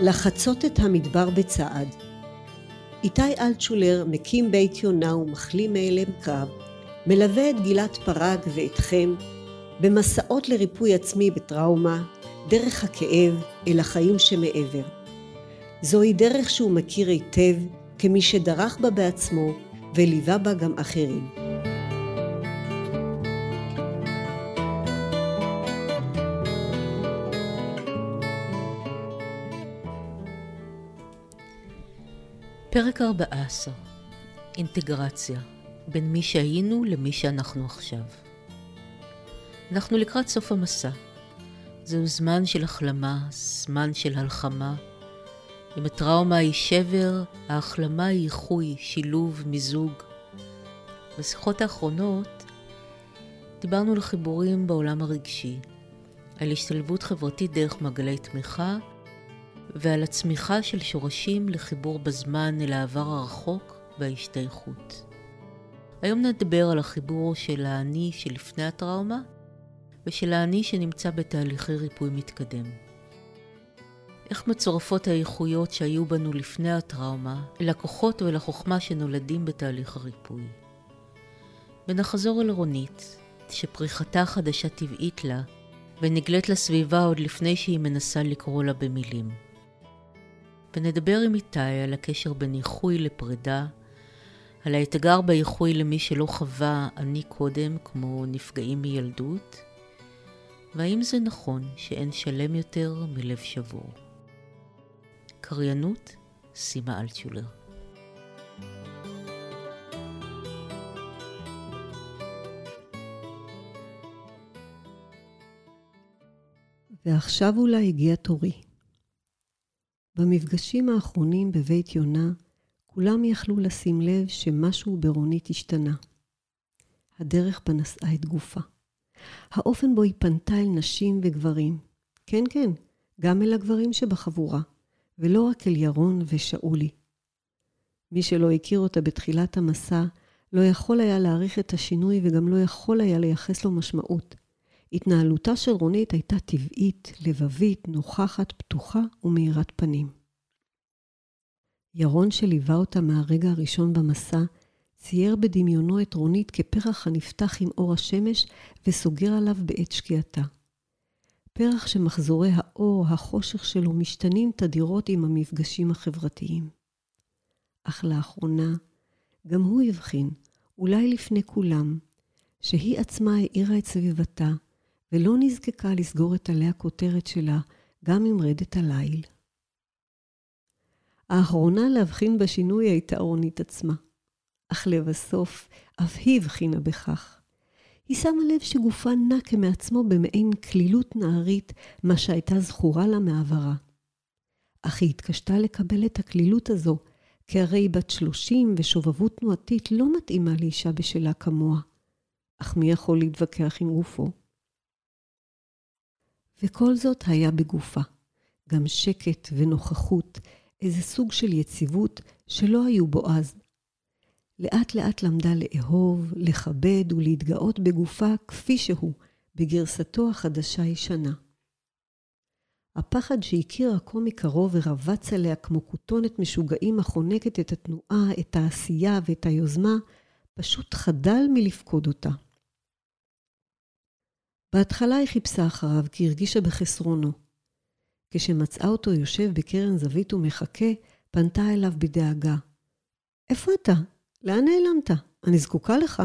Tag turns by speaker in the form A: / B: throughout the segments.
A: לחצות את המדבר בצעד. איתי אלטשולר מקים בית יונה ומחלים מאלם קרב, מלווה את גלעד פרג ואתכם במסעות לריפוי עצמי בטראומה, דרך הכאב אל החיים שמעבר. זוהי דרך שהוא מכיר היטב כמי שדרך בה בעצמו וליווה בה גם אחרים.
B: פרק 14 אינטגרציה בין מי שהיינו למי שאנחנו עכשיו. אנחנו לקראת סוף המסע. זהו זמן של החלמה, זמן של הלחמה. אם הטראומה היא שבר, ההחלמה היא איחוי, שילוב, מיזוג. בשיחות האחרונות דיברנו על חיבורים בעולם הרגשי, על השתלבות חברתית דרך מעגלי תמיכה ועל הצמיחה של שורשים לחיבור בזמן אל העבר הרחוק וההשתייכות. היום נדבר על החיבור של האני שלפני הטראומה ושל האני שנמצא בתהליכי ריפוי מתקדם. איך מצורפות האיכויות שהיו בנו לפני הטראומה אל הכוחות ולחוכמה שנולדים בתהליך הריפוי. ונחזור אל רונית, שפריחתה חדשה טבעית לה, ונגלית לסביבה עוד לפני שהיא מנסה לקרוא לה במילים. ונדבר עם איתי על הקשר בין איחוי לפרידה, על האתגר באיחוי למי שלא חווה אני קודם, כמו נפגעים מילדות, והאם זה נכון שאין שלם יותר מלב שבור. קריינות, סימה אלטשולר.
A: ועכשיו אולי הגיע תורי. במפגשים האחרונים בבית יונה, כולם יכלו לשים לב שמשהו ברונית השתנה. הדרך בה נשאה את גופה. האופן בו היא פנתה אל נשים וגברים. כן, כן, גם אל הגברים שבחבורה, ולא רק אל ירון ושאולי. מי שלא הכיר אותה בתחילת המסע, לא יכול היה להעריך את השינוי וגם לא יכול היה לייחס לו משמעות. התנהלותה של רונית הייתה טבעית, לבבית, נוכחת, פתוחה ומאירת פנים. ירון שליווה אותה מהרגע הראשון במסע, צייר בדמיונו את רונית כפרח הנפתח עם אור השמש וסוגר עליו בעת שקיעתה. פרח שמחזורי האור, החושך שלו, משתנים תדירות עם המפגשים החברתיים. אך לאחרונה, גם הוא הבחין, אולי לפני כולם, שהיא עצמה האירה את סביבתה, ולא נזקקה לסגור את עלי הכותרת שלה גם עם רדת הליל. האחרונה להבחין בשינוי הייתה רונית עצמה, אך לבסוף אף היא הבחינה בכך. היא שמה לב שגופה נע כמעצמו במעין כלילות נערית, מה שהייתה זכורה לה מעברה. אך היא התקשתה לקבל את הכלילות הזו, כי הרי בת שלושים ושובבות תנועתית לא מתאימה לאישה בשלה כמוה. אך מי יכול להתווכח עם גופו? וכל זאת היה בגופה. גם שקט ונוכחות, איזה סוג של יציבות שלא היו בו אז. לאט לאט למדה לאהוב, לכבד ולהתגאות בגופה כפי שהוא, בגרסתו החדשה-ישנה. הפחד שהכירה כה מקרוב ורבץ עליה כמו כותונת משוגעים החונקת את התנועה, את העשייה ואת היוזמה, פשוט חדל מלפקוד אותה. בהתחלה היא חיפשה אחריו כי הרגישה בחסרונו. כשמצאה אותו יושב בקרן זווית ומחכה, פנתה אליו בדאגה. איפה אתה? לאן נעלמת? אני זקוקה לך.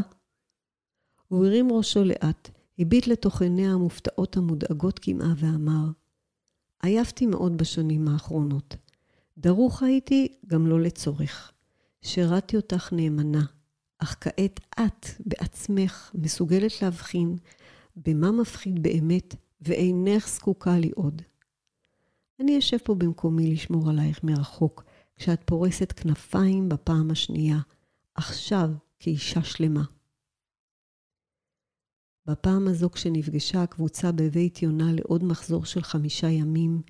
A: הוא הרים ראשו לאט, הביט לתוך עיניה המופתעות המודאגות כמעה ואמר, עייפתי מאוד בשנים האחרונות. דרוך הייתי גם לא לצורך. שירתי אותך נאמנה, אך כעת את בעצמך מסוגלת להבחין במה מפחיד באמת, ואינך זקוקה לי עוד. אני אשב פה במקומי לשמור עלייך מרחוק, כשאת פורסת כנפיים בפעם השנייה, עכשיו כאישה שלמה. בפעם הזו כשנפגשה הקבוצה בבית יונה לעוד מחזור של חמישה ימים,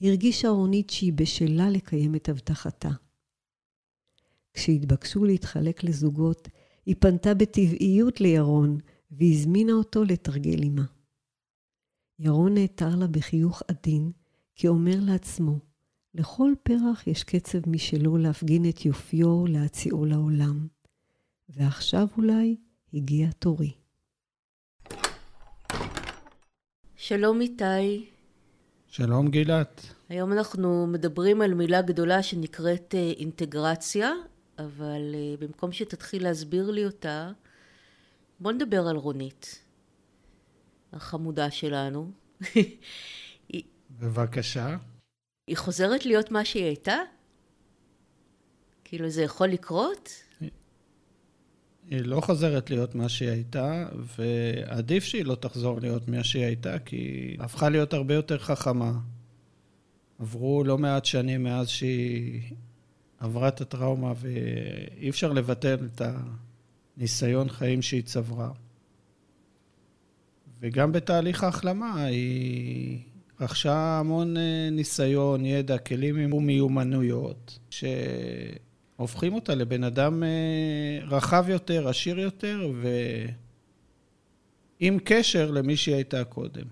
A: הרגישה רונית שהיא בשלה לקיים את הבטחתה. כשהתבקשו להתחלק לזוגות, היא פנתה בטבעיות לירון, והזמינה אותו לתרגל עמה. ירון נעתר לה בחיוך עדין, כי אומר לעצמו, לכל פרח יש קצב משלו להפגין את יופיו, להציעו לעולם. ועכשיו אולי הגיע תורי.
B: שלום איתי.
C: שלום גילת.
B: היום אנחנו מדברים על מילה גדולה שנקראת אה, אינטגרציה, אבל אה, במקום שתתחיל להסביר לי אותה, בוא נדבר על רונית, החמודה שלנו.
C: בבקשה.
B: היא חוזרת להיות מה שהיא הייתה? כאילו זה יכול לקרות?
C: היא לא חוזרת להיות מה שהיא הייתה, ועדיף שהיא לא תחזור להיות מה שהיא הייתה, כי היא הפכה להיות הרבה יותר חכמה. עברו לא מעט שנים מאז שהיא עברה את הטראומה, ואי אפשר לבטל את הניסיון חיים שהיא צברה. וגם בתהליך ההחלמה היא רכשה המון אה, ניסיון, ידע, כלים ומיומנויות, שהופכים אותה לבן אדם אה, רחב יותר, עשיר יותר, ועם קשר למי שהיא הייתה קודם.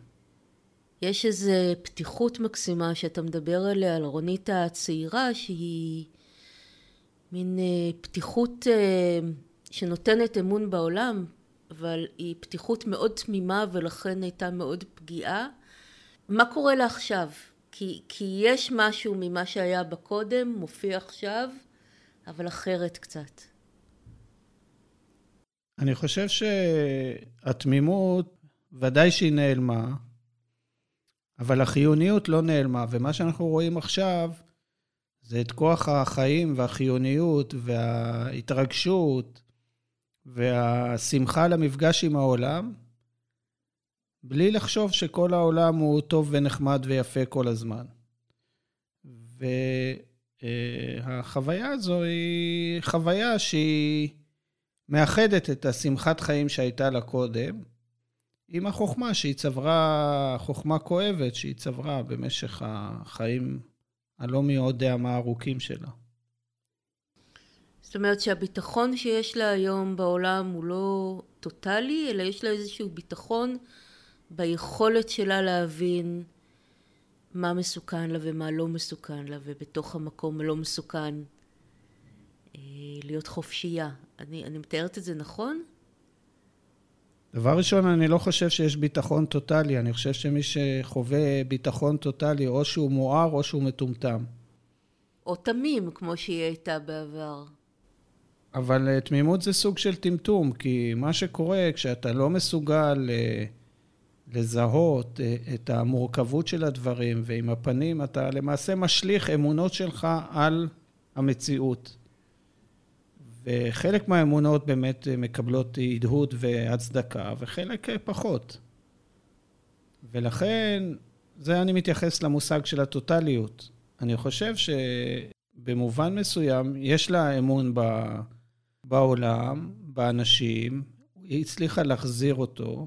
B: יש איזו פתיחות מקסימה שאתה מדבר עליה, על רונית הצעירה, שהיא מין אה, פתיחות שנותנת אמון בעולם, אבל היא פתיחות מאוד תמימה ולכן הייתה מאוד פגיעה. מה קורה לה עכשיו? כי, כי יש משהו ממה שהיה בקודם, מופיע עכשיו, אבל אחרת קצת.
C: אני חושב שהתמימות, ודאי שהיא נעלמה, אבל החיוניות לא נעלמה, ומה שאנחנו רואים עכשיו זה את כוח החיים והחיוניות וההתרגשות והשמחה למפגש עם העולם, בלי לחשוב שכל העולם הוא טוב ונחמד ויפה כל הזמן. והחוויה הזו היא חוויה שהיא מאחדת את השמחת חיים שהייתה לה קודם, עם החוכמה שהיא צברה, חוכמה כואבת שהיא צברה במשך החיים הלא מי יודע מה ארוכים שלה.
B: זאת אומרת שהביטחון שיש לה היום בעולם הוא לא טוטאלי, אלא יש לה איזשהו ביטחון ביכולת שלה להבין מה מסוכן לה ומה לא מסוכן לה, ובתוך המקום הלא מסוכן אה, להיות חופשייה. אני, אני מתארת את זה נכון?
C: דבר ראשון, אני לא חושב שיש ביטחון טוטאלי. אני חושב שמי שחווה ביטחון טוטאלי, או שהוא מואר או שהוא מטומטם.
B: או תמים, כמו שהיא הייתה בעבר.
C: אבל אה, תמימות זה סוג של טמטום, כי מה שקורה כשאתה לא מסוגל אה, לזהות אה, את המורכבות של הדברים, ועם הפנים אתה למעשה משליך אמונות שלך על המציאות. וחלק מהאמונות באמת מקבלות הדהוד והצדקה, וחלק פחות. ולכן, זה אני מתייחס למושג של הטוטליות. אני חושב שבמובן מסוים יש לה אמון ב... בעולם, באנשים, היא הצליחה להחזיר אותו,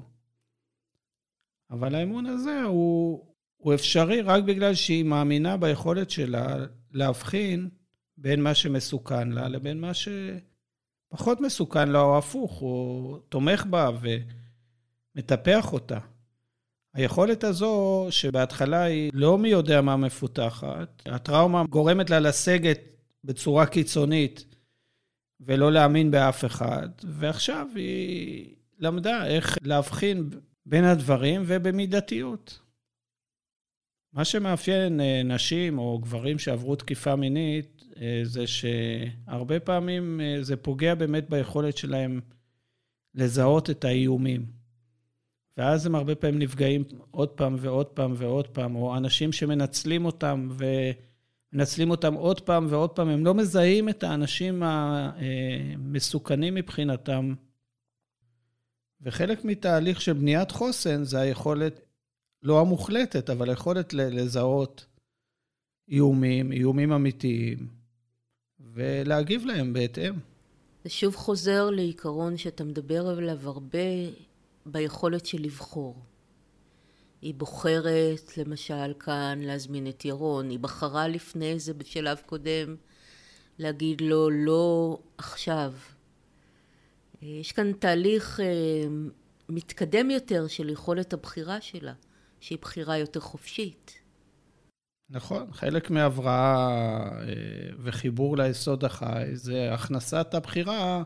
C: אבל האמון הזה הוא, הוא אפשרי רק בגלל שהיא מאמינה ביכולת שלה להבחין בין מה שמסוכן לה לבין מה שפחות מסוכן לה, או הפוך, הוא תומך בה ומטפח אותה. היכולת הזו, שבהתחלה היא לא מי יודע מה מפותחת, הטראומה גורמת לה לסגת בצורה קיצונית ולא להאמין באף אחד, ועכשיו היא למדה איך להבחין בין הדברים ובמידתיות. מה שמאפיין אה, נשים או גברים שעברו תקיפה מינית, אה, זה שהרבה פעמים אה, זה פוגע באמת ביכולת שלהם לזהות את האיומים. ואז הם הרבה פעמים נפגעים עוד פעם ועוד פעם ועוד פעם, או אנשים שמנצלים אותם ומנצלים אותם עוד פעם ועוד פעם, הם לא מזהים את האנשים המסוכנים מבחינתם וחלק מתהליך של בניית חוסן זה היכולת, לא המוחלטת, אבל היכולת לזהות איומים, איומים אמיתיים, ולהגיב להם בהתאם.
B: זה שוב חוזר לעיקרון שאתה מדבר עליו הרבה ביכולת של לבחור. היא בוחרת, למשל, כאן להזמין את ירון, היא בחרה לפני זה בשלב קודם להגיד לו לא עכשיו, יש כאן תהליך אה, מתקדם יותר של יכולת הבחירה שלה, שהיא בחירה יותר חופשית.
C: נכון, חלק מהבראה אה, וחיבור ליסוד החי זה הכנסת הבחירה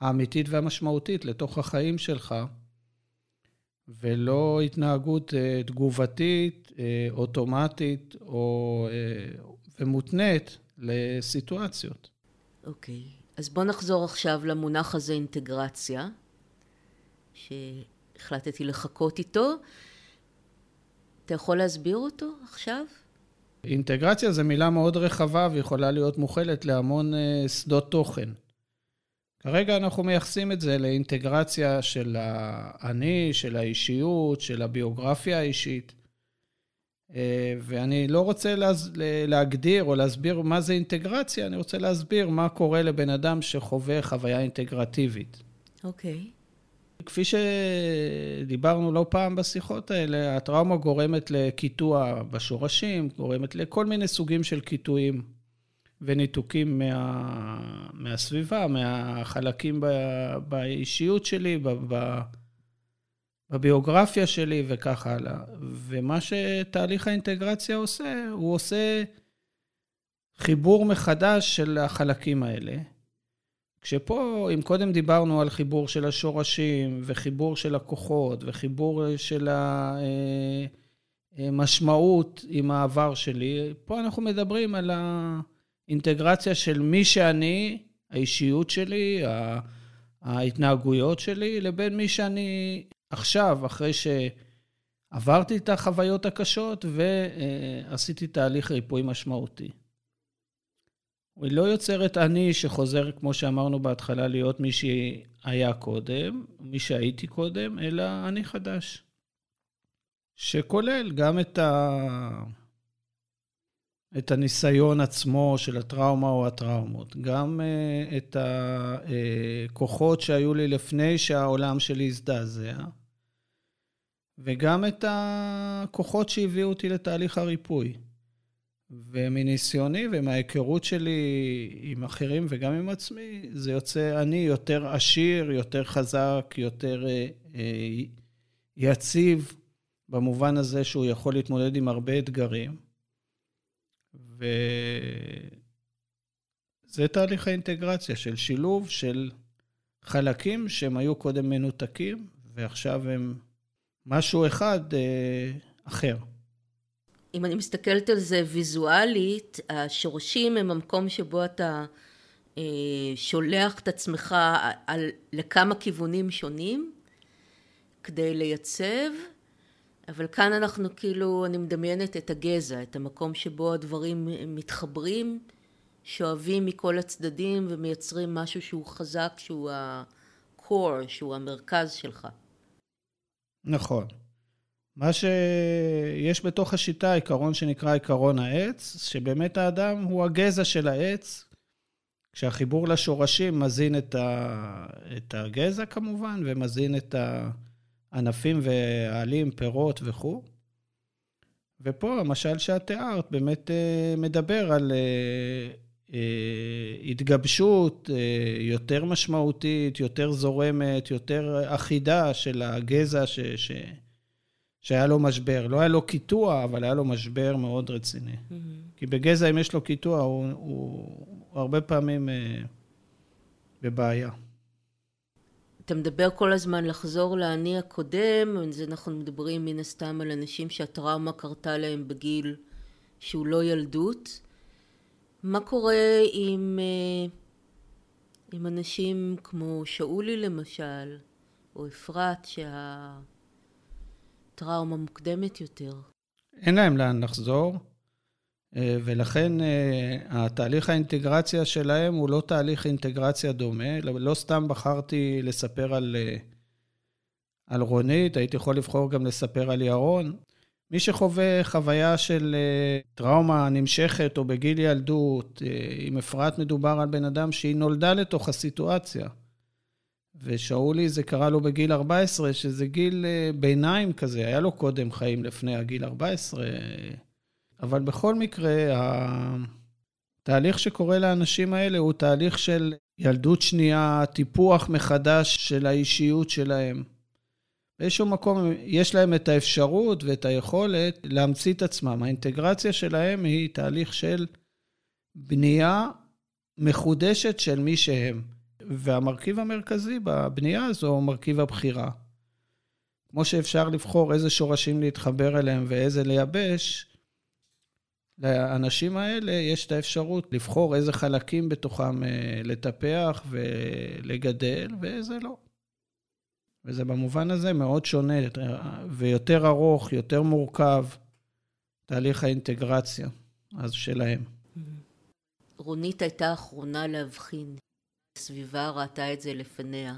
C: האמיתית והמשמעותית לתוך החיים שלך, ולא התנהגות אה, תגובתית, אה, אוטומטית או, ומותנית לסיטואציות.
B: אוקיי, okay. אז בוא נחזור עכשיו למונח הזה אינטגרציה, שהחלטתי לחכות איתו. אתה יכול להסביר אותו עכשיו?
C: אינטגרציה זו מילה מאוד רחבה ויכולה להיות מוכלת להמון uh, שדות תוכן. כרגע אנחנו מייחסים את זה לאינטגרציה של האני, של האישיות, של הביוגרפיה האישית. Uh, ואני לא רוצה להז... להגדיר או להסביר מה זה אינטגרציה, אני רוצה להסביר מה קורה לבן אדם שחווה חוויה אינטגרטיבית.
B: אוקיי. Okay.
C: כפי שדיברנו לא פעם בשיחות האלה, הטראומה גורמת לקיטוע בשורשים, גורמת לכל מיני סוגים של קיטועים וניתוקים מה, מהסביבה, מהחלקים ב, באישיות שלי, ב, ב, בביוגרפיה שלי וכך הלאה. ומה שתהליך האינטגרציה עושה, הוא עושה חיבור מחדש של החלקים האלה. כשפה, אם קודם דיברנו על חיבור של השורשים, וחיבור של הכוחות, וחיבור של המשמעות אה, אה, עם העבר שלי, פה אנחנו מדברים על האינטגרציה של מי שאני, האישיות שלי, ההתנהגויות שלי, לבין מי שאני עכשיו, אחרי שעברתי את החוויות הקשות ועשיתי תהליך ריפוי משמעותי. היא לא יוצרת אני שחוזר, כמו שאמרנו בהתחלה, להיות מי שהיה קודם, מי שהייתי קודם, אלא אני חדש. שכולל גם את, ה... את הניסיון עצמו של הטראומה או הטראומות, גם uh, את הכוחות שהיו לי לפני שהעולם שלי הזדעזע, וגם את הכוחות שהביאו אותי לתהליך הריפוי. ומניסיוני ומההיכרות שלי עם אחרים וגם עם עצמי, זה יוצא אני יותר עשיר, יותר חזק, יותר אה, אה, יציב, במובן הזה שהוא יכול להתמודד עם הרבה אתגרים. וזה תהליך האינטגרציה של שילוב של חלקים שהם היו קודם מנותקים, ועכשיו הם משהו אחד אה, אחר.
B: אם אני מסתכלת על זה ויזואלית, השורשים הם המקום שבו אתה אה, שולח את עצמך על, לכמה כיוונים שונים כדי לייצב, אבל כאן אנחנו כאילו, אני מדמיינת את הגזע, את המקום שבו הדברים מתחברים, שואבים מכל הצדדים ומייצרים משהו שהוא חזק, שהוא ה-core, שהוא המרכז שלך.
C: נכון. מה שיש בתוך השיטה, עיקרון שנקרא עיקרון העץ, שבאמת האדם הוא הגזע של העץ, כשהחיבור לשורשים מזין את, ה... את הגזע כמובן, ומזין את הענפים והעלים, פירות וכו'. ופה המשל שאת תיארת באמת אה, מדבר על אה, אה, התגבשות יותר משמעותית, יותר זורמת, יותר אחידה של הגזע ש... ש... שהיה לו משבר. לא היה לו קיטוע, אבל היה לו משבר מאוד רציני. Mm-hmm. כי בגזע, אם יש לו קיטוע, הוא, הוא, הרבה פעמים בבעיה.
B: אתה מדבר כל הזמן לחזור לאני הקודם, אז אנחנו מדברים מן הסתם על אנשים שהטראומה קרתה להם בגיל שהוא לא ילדות. מה קורה עם, אה, עם אנשים כמו שאולי למשל, או אפרת, שה... טראומה מוקדמת יותר.
C: אין להם לאן לחזור, ולכן אה, התהליך האינטגרציה שלהם הוא לא תהליך אינטגרציה דומה. לא, לא סתם בחרתי לספר על, אה, על רונית, הייתי יכול לבחור גם לספר על ירון. מי שחווה חוויה של טראומה נמשכת או בגיל ילדות, עם אפרת מדובר על בן אדם שהיא נולדה לתוך הסיטואציה. ושאולי זה קרה לו בגיל 14, שזה גיל אה, ביניים כזה, היה לו קודם חיים לפני הגיל 14, אבל בכל מקרה, התהליך שקורה לאנשים האלה הוא תהליך של ילדות שנייה, טיפוח מחדש של האישיות שלהם. באיזשהו מקום יש להם את האפשרות ואת היכולת להמציא את עצמם. האינטגרציה שלהם היא תהליך של בנייה מחודשת של מי שהם. והמרכיב המרכזי בבנייה הזו הוא מרכיב הבחירה. כמו שאפשר לבחור איזה שורשים להתחבר אליהם ואיזה לייבש, לאנשים האלה יש את האפשרות לבחור איזה חלקים בתוכם אה, לטפח ולגדל ואיזה לא. וזה במובן הזה מאוד שונה ויותר ארוך, יותר מורכב, תהליך האינטגרציה אז שלהם.
B: רונית הייתה האחרונה להבחין. הסביבה ראתה את זה לפניה.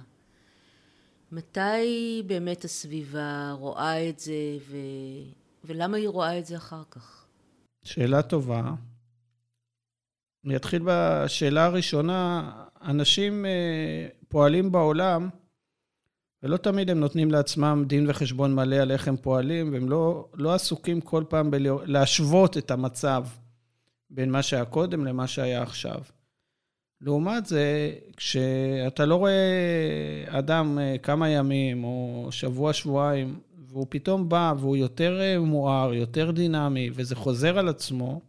B: מתי באמת הסביבה רואה את זה, ו... ולמה היא רואה את זה אחר כך?
C: שאלה טובה. אני אתחיל בשאלה הראשונה. אנשים אה, פועלים בעולם, ולא תמיד הם נותנים לעצמם דין וחשבון מלא על איך הם פועלים, והם לא, לא עסוקים כל פעם בלהשוות את המצב בין מה שהיה קודם למה שהיה עכשיו. לעומת זה, כשאתה לא רואה אדם אה, כמה ימים או שבוע, שבועיים, והוא פתאום בא והוא יותר אה, מואר, יותר דינמי, וזה חוזר על עצמו,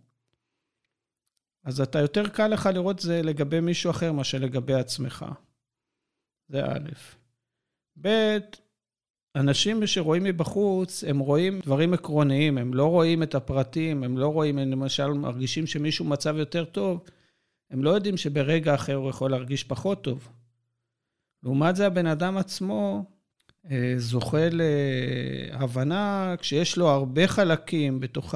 C: אז אתה יותר קל לך לראות זה לגבי מישהו אחר מאשר לגבי עצמך. זה א'. ב', אנשים שרואים מבחוץ, הם רואים דברים עקרוניים, הם לא רואים את הפרטים, הם לא רואים, הם למשל מרגישים שמישהו מצב יותר טוב, הם לא יודעים שברגע אחר הוא יכול להרגיש פחות טוב. לעומת זה, הבן אדם עצמו זוכה להבנה כשיש לו הרבה חלקים בתוך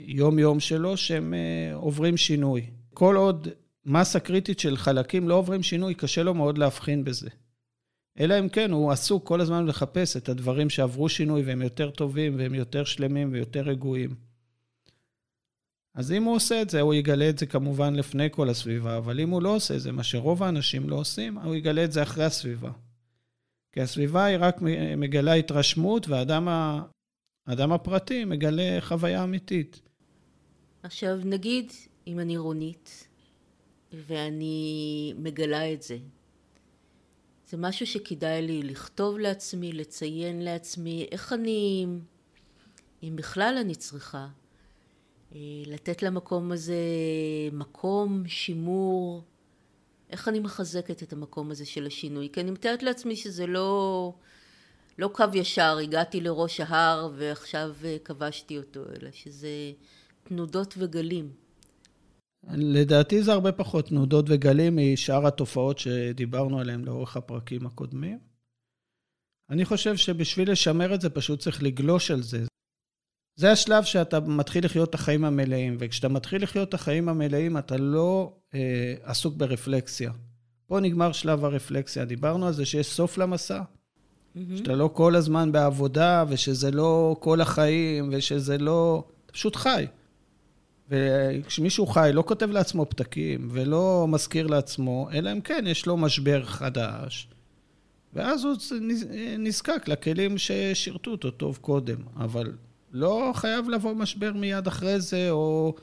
C: היום-יום שלו שהם אה, עוברים שינוי. כל עוד מסה קריטית של חלקים לא עוברים שינוי, קשה לו מאוד להבחין בזה. אלא אם כן, הוא עסוק כל הזמן לחפש את הדברים שעברו שינוי והם יותר טובים והם יותר שלמים ויותר רגועים. אז אם הוא עושה את זה, הוא יגלה את זה כמובן לפני כל הסביבה, אבל אם הוא לא עושה את זה, מה שרוב האנשים לא עושים, הוא יגלה את זה אחרי הסביבה. כי הסביבה היא רק מגלה התרשמות, והאדם הפרטי מגלה חוויה אמיתית.
B: עכשיו, נגיד אם אני רונית, ואני מגלה את זה, זה משהו שכדאי לי לכתוב לעצמי, לציין לעצמי, איך אני, אם בכלל אני צריכה, אה, לתת למקום הזה מקום, שימור, איך אני מחזקת את המקום הזה של השינוי? כי אני מתארת לעצמי שזה לא, לא קו ישר, הגעתי לראש ההר ועכשיו אה, כבשתי אותו, אלא שזה תנודות וגלים.
C: לדעתי זה הרבה פחות תנודות וגלים משאר התופעות שדיברנו עליהן לאורך הפרקים הקודמים. אני חושב שבשביל לשמר את זה פשוט צריך לגלוש על זה. זה השלב שאתה מתחיל לחיות את החיים המלאים, וכשאתה מתחיל לחיות את החיים המלאים, אתה לא אה, עסוק ברפלקסיה. פה נגמר שלב הרפלקסיה. דיברנו על זה שיש סוף למסע, mm-hmm. שאתה לא כל הזמן בעבודה, ושזה לא כל החיים, ושזה לא... אתה פשוט חי. וכשמישהו חי, לא כותב לעצמו פתקים, ולא מזכיר לעצמו, אלא אם כן יש לו משבר חדש. ואז הוא נזקק לכלים ששירתו אותו טוב קודם. אבל לא חייב לבוא משבר מיד אחרי זה, או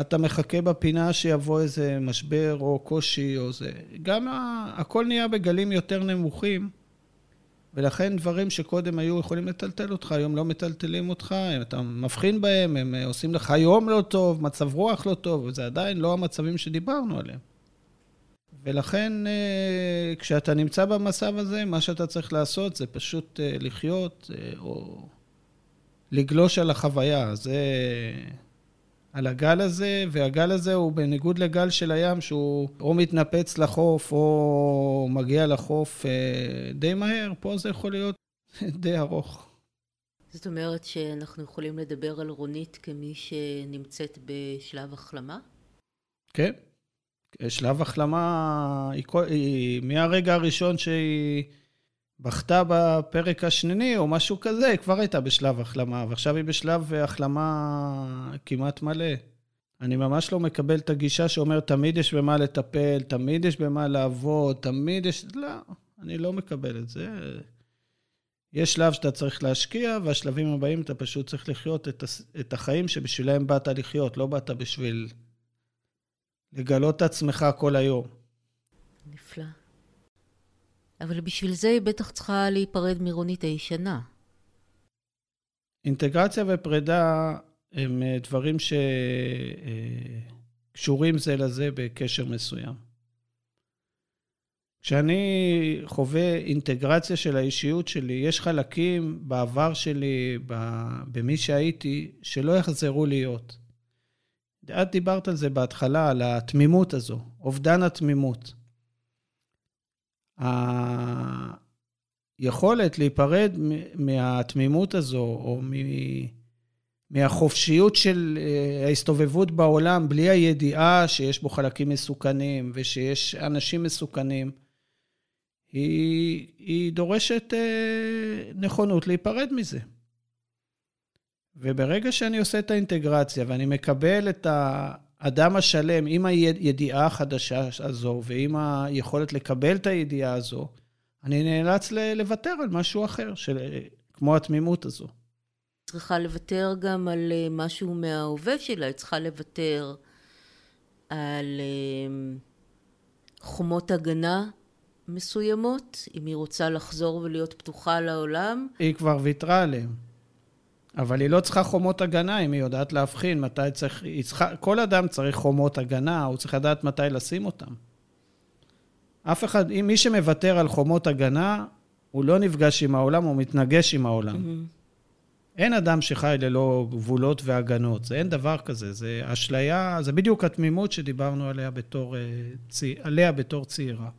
C: אתה מחכה בפינה שיבוא איזה משבר או קושי או זה. גם ה... הכל נהיה בגלים יותר נמוכים, ולכן דברים שקודם היו יכולים לטלטל אותך, היום לא מטלטלים אותך, אתה מבחין בהם, הם עושים לך יום לא טוב, מצב רוח לא טוב, וזה עדיין לא המצבים שדיברנו עליהם. ולכן אה, כשאתה נמצא במצב הזה, מה שאתה צריך לעשות זה פשוט אה, לחיות, אה, או לגלוש על החוויה. זה... על הגל הזה, והגל הזה הוא בניגוד לגל של הים, שהוא או מתנפץ לחוף או מגיע לחוף אה, די מהר, פה זה יכול להיות די ארוך.
B: זאת אומרת שאנחנו יכולים לדבר על רונית כמי שנמצאת בשלב החלמה?
C: כן. שלב החלמה, היא, היא מהרגע הראשון שהיא בכתה בפרק השני או משהו כזה, היא כבר הייתה בשלב החלמה, ועכשיו היא בשלב החלמה כמעט מלא. אני ממש לא מקבל את הגישה שאומרת, תמיד יש במה לטפל, תמיד יש במה לעבוד, תמיד יש... לא, אני לא מקבל את זה. יש שלב שאתה צריך להשקיע, והשלבים הבאים אתה פשוט צריך לחיות את, את החיים שבשבילם באת לחיות, לא באת בשביל לגלות את עצמך כל היום.
B: נפלא. אבל בשביל זה היא בטח צריכה להיפרד מרונית הישנה.
C: אינטגרציה ופרידה הם אה, דברים שקשורים אה, זה לזה בקשר מסוים. כשאני חווה אינטגרציה של האישיות שלי, יש חלקים בעבר שלי, במי שהייתי, שלא יחזרו להיות. את דיברת על זה בהתחלה, על התמימות הזו, אובדן התמימות. היכולת להיפרד מהתמימות הזו, או מהחופשיות של אה, ההסתובבות בעולם, בלי הידיעה שיש בו חלקים מסוכנים ושיש אנשים מסוכנים, היא, היא דורשת אה, נכונות להיפרד מזה. וברגע שאני עושה את האינטגרציה ואני מקבל את האדם השלם עם הידיעה החדשה הזו ועם היכולת לקבל את הידיעה הזו, אני נאלץ לוותר על משהו אחר, של, כמו התמימות הזו.
B: צריכה לוותר גם על אה, משהו מההווה שלה, היא צריכה לוותר על אה, חומות הגנה מסוימות, אם היא רוצה לחזור ולהיות פתוחה לעולם.
C: היא כבר ויתרה עליהן. אבל היא לא צריכה חומות הגנה אם היא יודעת להבחין מתי צריך... צריכה, כל אדם צריך חומות הגנה, הוא צריך לדעת מתי לשים אותם. אף אחד, אם מי שמוותר על חומות הגנה, הוא לא נפגש עם העולם, הוא מתנגש עם העולם. Mm-hmm. אין אדם שחי ללא גבולות והגנות, זה אין דבר כזה, זה אשליה, זה בדיוק התמימות שדיברנו עליה בתור, אה, עליה בתור צעירה.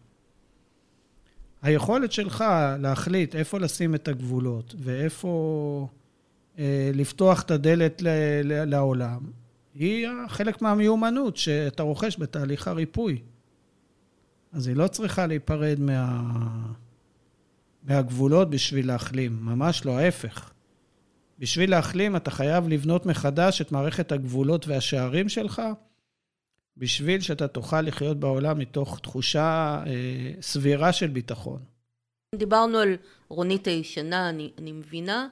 C: היכולת שלך להחליט איפה לשים את הגבולות ואיפה לפתוח את הדלת לעולם, היא חלק מהמיומנות שאתה רוכש בתהליך הריפוי. אז היא לא צריכה להיפרד מה... מהגבולות בשביל להחלים, ממש לא, ההפך. בשביל להחלים אתה חייב לבנות מחדש את מערכת הגבולות והשערים שלך, בשביל שאתה תוכל לחיות בעולם מתוך תחושה אה, סבירה של ביטחון.
B: דיברנו על רונית הישנה, אני, אני מבינה,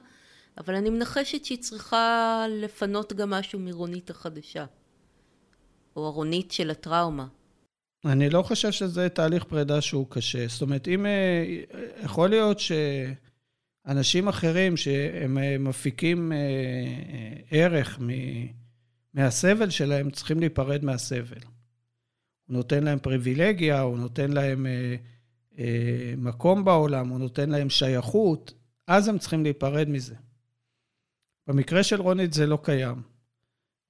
B: אבל אני מנחשת שהיא צריכה לפנות גם משהו מרונית החדשה, או הרונית של הטראומה.
C: אני לא חושב שזה תהליך פרידה שהוא קשה. זאת אומרת, אם... אה, יכול להיות שאנשים אחרים שהם אה, מפיקים אה, ערך מהסבל שלהם, צריכים להיפרד מהסבל. הוא נותן להם פריבילגיה, הוא נותן להם מקום בעולם, הוא נותן להם שייכות, אז הם צריכים להיפרד מזה. במקרה של רונית זה לא קיים.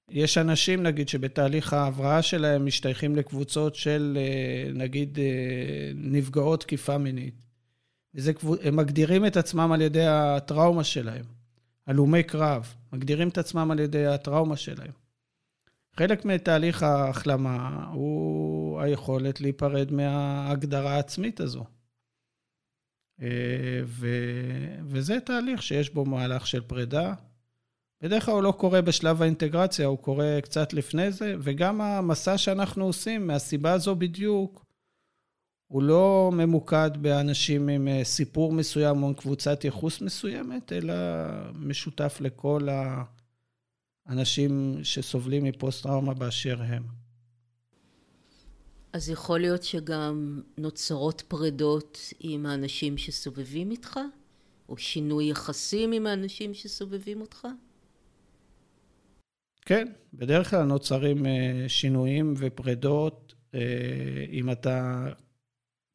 C: יש אנשים, נגיד, שבתהליך ההבראה שלהם משתייכים לקבוצות של, אה, נגיד, אה, נפגעות תקיפה מינית. וזה, הם מגדירים את עצמם על ידי הטראומה שלהם. הלומי קרב, מגדירים את עצמם על ידי הטראומה שלהם. חלק מתהליך ההחלמה הוא היכולת להיפרד מההגדרה העצמית הזו. אה, ו... וזה תהליך שיש בו מהלך של פרידה, בדרך כלל הוא לא קורה בשלב האינטגרציה, הוא קורה קצת לפני זה, וגם המסע שאנחנו עושים, מהסיבה הזו בדיוק, הוא לא ממוקד באנשים עם אה, סיפור מסוים או קבוצת ייחוס מסוימת, אלא משותף לכל האנשים שסובלים מפוסט-טראומה באשר הם.
B: אז יכול להיות שגם נוצרות פרדות עם האנשים שסובבים איתך? או שינוי יחסים עם האנשים שסובבים אותך?
C: כן, בדרך כלל נוצרים אה, שינויים ופרדות. אה, אם אתה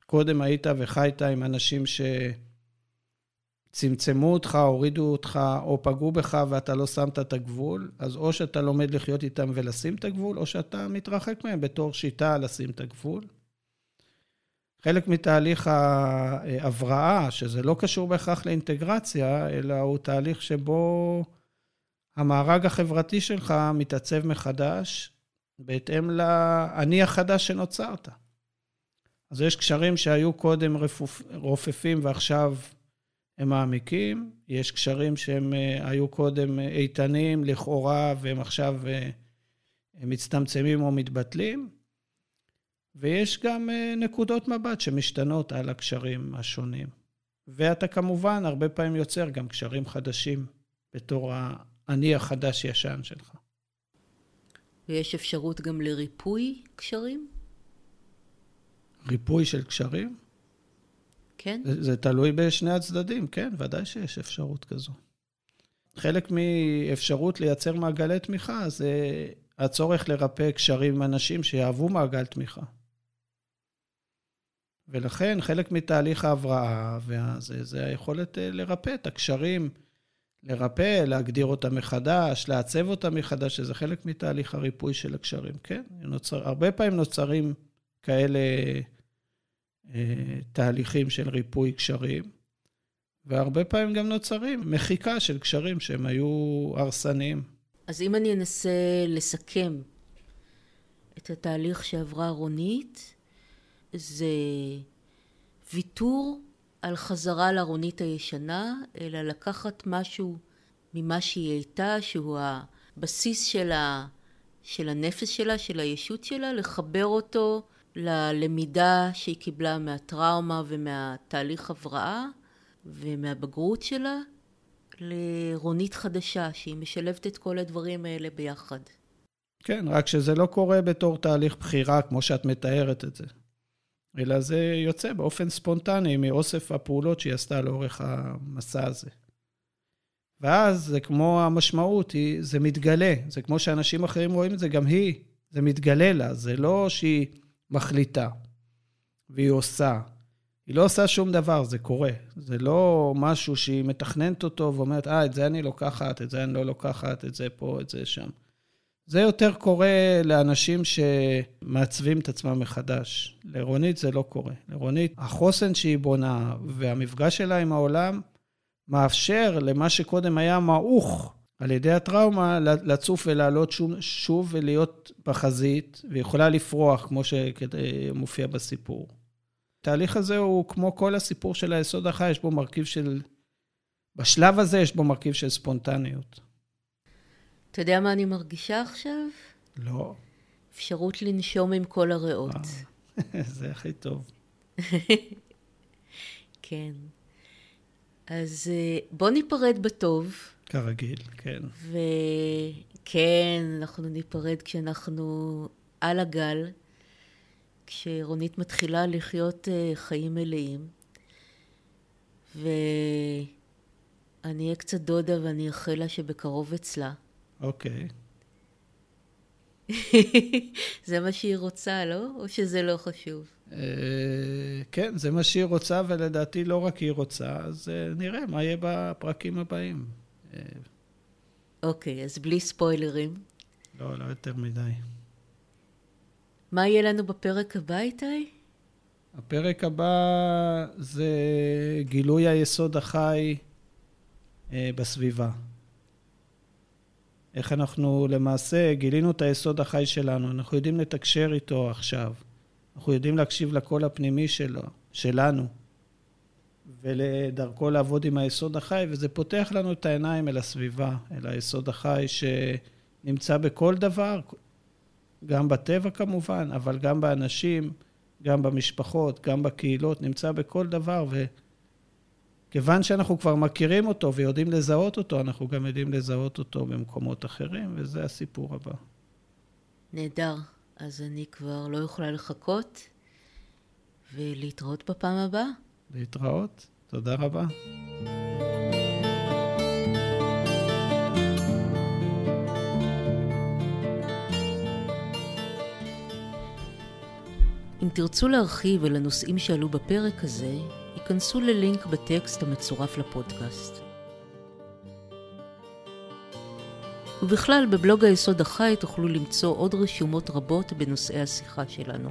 C: קודם היית וחיית עם אנשים שצמצמו אותך, הורידו אותך, או פגעו בך ואתה לא שמת את הגבול, אז או שאתה לומד לחיות איתם ולשים את הגבול, או שאתה מתרחק מהם בתור שיטה לשים את הגבול. חלק מתהליך ההבראה, שזה לא קשור בהכרח לאינטגרציה, אלא הוא תהליך שבו המארג החברתי שלך מתעצב מחדש בהתאם לאני החדש שנוצרת. אז יש קשרים שהיו קודם רפופ, רופפים ועכשיו הם מעמיקים, יש קשרים שהם אה, היו קודם איתנים לכאורה והם עכשיו אה, מצטמצמים או מתבטלים, ויש גם אה, נקודות מבט שמשתנות על הקשרים השונים. ואתה כמובן הרבה פעמים יוצר גם קשרים חדשים בתור אני החדש-ישן שלך.
B: ויש אפשרות גם לריפוי קשרים?
C: ריפוי של קשרים?
B: כן?
C: זה, זה תלוי בשני הצדדים, כן, ודאי שיש אפשרות כזו. חלק מאפשרות לייצר מעגלי תמיכה זה הצורך לרפא קשרים עם אנשים שיהוו מעגל תמיכה. ולכן חלק מתהליך ההבראה והזה, זה היכולת אה, לרפא את הקשרים, לרפא, להגדיר אותם מחדש, לעצב אותם מחדש, שזה חלק מתהליך הריפוי של הקשרים, כן? נוצר, הרבה פעמים נוצרים כאלה אה, תהליכים של ריפוי קשרים, והרבה פעמים גם נוצרים מחיקה של קשרים שהם היו הרסניים.
B: אז אם אני אנסה לסכם את התהליך שעברה רונית, זה ויתור על חזרה לארונית הישנה, אלא לקחת משהו ממה שהיא הייתה, שהוא הבסיס של, ה, של הנפש שלה, של הישות שלה, לחבר אותו ללמידה שהיא קיבלה מהטראומה ומהתהליך הבראה ומהבגרות שלה, לרונית חדשה, שהיא משלבת את כל הדברים האלה ביחד.
C: כן, רק שזה לא קורה בתור תהליך בחירה, כמו שאת מתארת את זה. אלא זה יוצא באופן ספונטני מאוסף הפעולות שהיא עשתה לאורך המסע הזה. ואז זה כמו המשמעות, היא, זה מתגלה. זה כמו שאנשים אחרים רואים את זה, גם היא, זה מתגלה לה. זה לא שהיא מחליטה והיא עושה. היא לא עושה שום דבר, זה קורה. זה לא משהו שהיא מתכננת אותו ואומרת, אה, את זה אני לוקחת, את זה אני לא לוקחת, את זה פה, את זה שם. זה יותר קורה לאנשים שמעצבים את עצמם מחדש. לרונית זה לא קורה. לרונית, החוסן שהיא בונה והמפגש שלה עם העולם מאפשר למה שקודם היה מעוך על ידי הטראומה, לצוף ולעלות שוב, שוב ולהיות בחזית, ויכולה לפרוח, כמו שמופיע בסיפור. התהליך הזה הוא כמו כל הסיפור של היסוד החי, יש בו מרכיב של... בשלב הזה יש בו מרכיב של ספונטניות.
B: אתה יודע מה אני מרגישה עכשיו?
C: לא.
B: אפשרות לנשום עם כל הריאות.
C: אה, זה הכי טוב.
B: כן. אז אה, בוא ניפרד בטוב.
C: כרגיל, כן.
B: וכן, אנחנו ניפרד כשאנחנו על הגל, כשרונית מתחילה לחיות אה, חיים מלאים. ואני אהיה קצת דודה ואני אאחל לה שבקרוב אצלה.
C: אוקיי.
B: זה מה שהיא רוצה, לא? או שזה לא חשוב?
C: אה, כן, זה מה שהיא רוצה, ולדעתי לא רק היא רוצה, אז אה, נראה מה יהיה בפרקים הבאים. אה,
B: אוקיי, אז בלי ספוילרים.
C: לא, לא יותר מדי.
B: מה יהיה לנו בפרק הבא, איתי?
C: הפרק הבא זה גילוי היסוד החי בסביבה. איך אנחנו למעשה גילינו את היסוד החי שלנו, אנחנו יודעים לתקשר איתו עכשיו, אנחנו יודעים להקשיב לקול הפנימי שלו, שלנו, ולדרכו לעבוד עם היסוד החי, וזה פותח לנו את העיניים אל הסביבה, אל היסוד החי שנמצא בכל דבר, גם בטבע כמובן, אבל גם באנשים, גם במשפחות, גם בקהילות, נמצא בכל דבר, ו... כיוון שאנחנו כבר מכירים אותו ויודעים לזהות אותו, אנחנו גם יודעים לזהות אותו במקומות אחרים, וזה הסיפור הבא.
B: נהדר. אז אני כבר לא יכולה לחכות, ולהתראות בפעם הבאה.
C: להתראות. תודה רבה.
B: אם תרצו להרחיב על הנושאים שעלו בפרק הזה, היכנסו ללינק בטקסט המצורף לפודקאסט. ובכלל, בבלוג היסוד החי תוכלו למצוא עוד רשומות רבות בנושאי השיחה שלנו.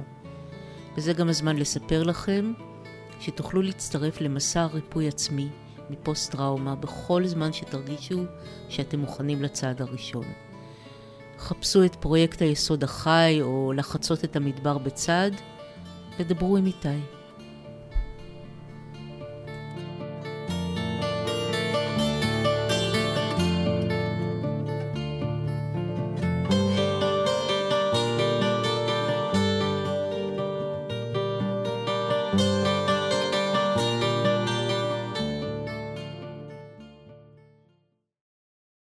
B: וזה גם הזמן לספר לכם שתוכלו להצטרף למסע ריפוי עצמי מפוסט-טראומה בכל זמן שתרגישו שאתם מוכנים לצעד הראשון. חפשו את פרויקט היסוד החי או לחצות את המדבר בצד ודברו עם איתי.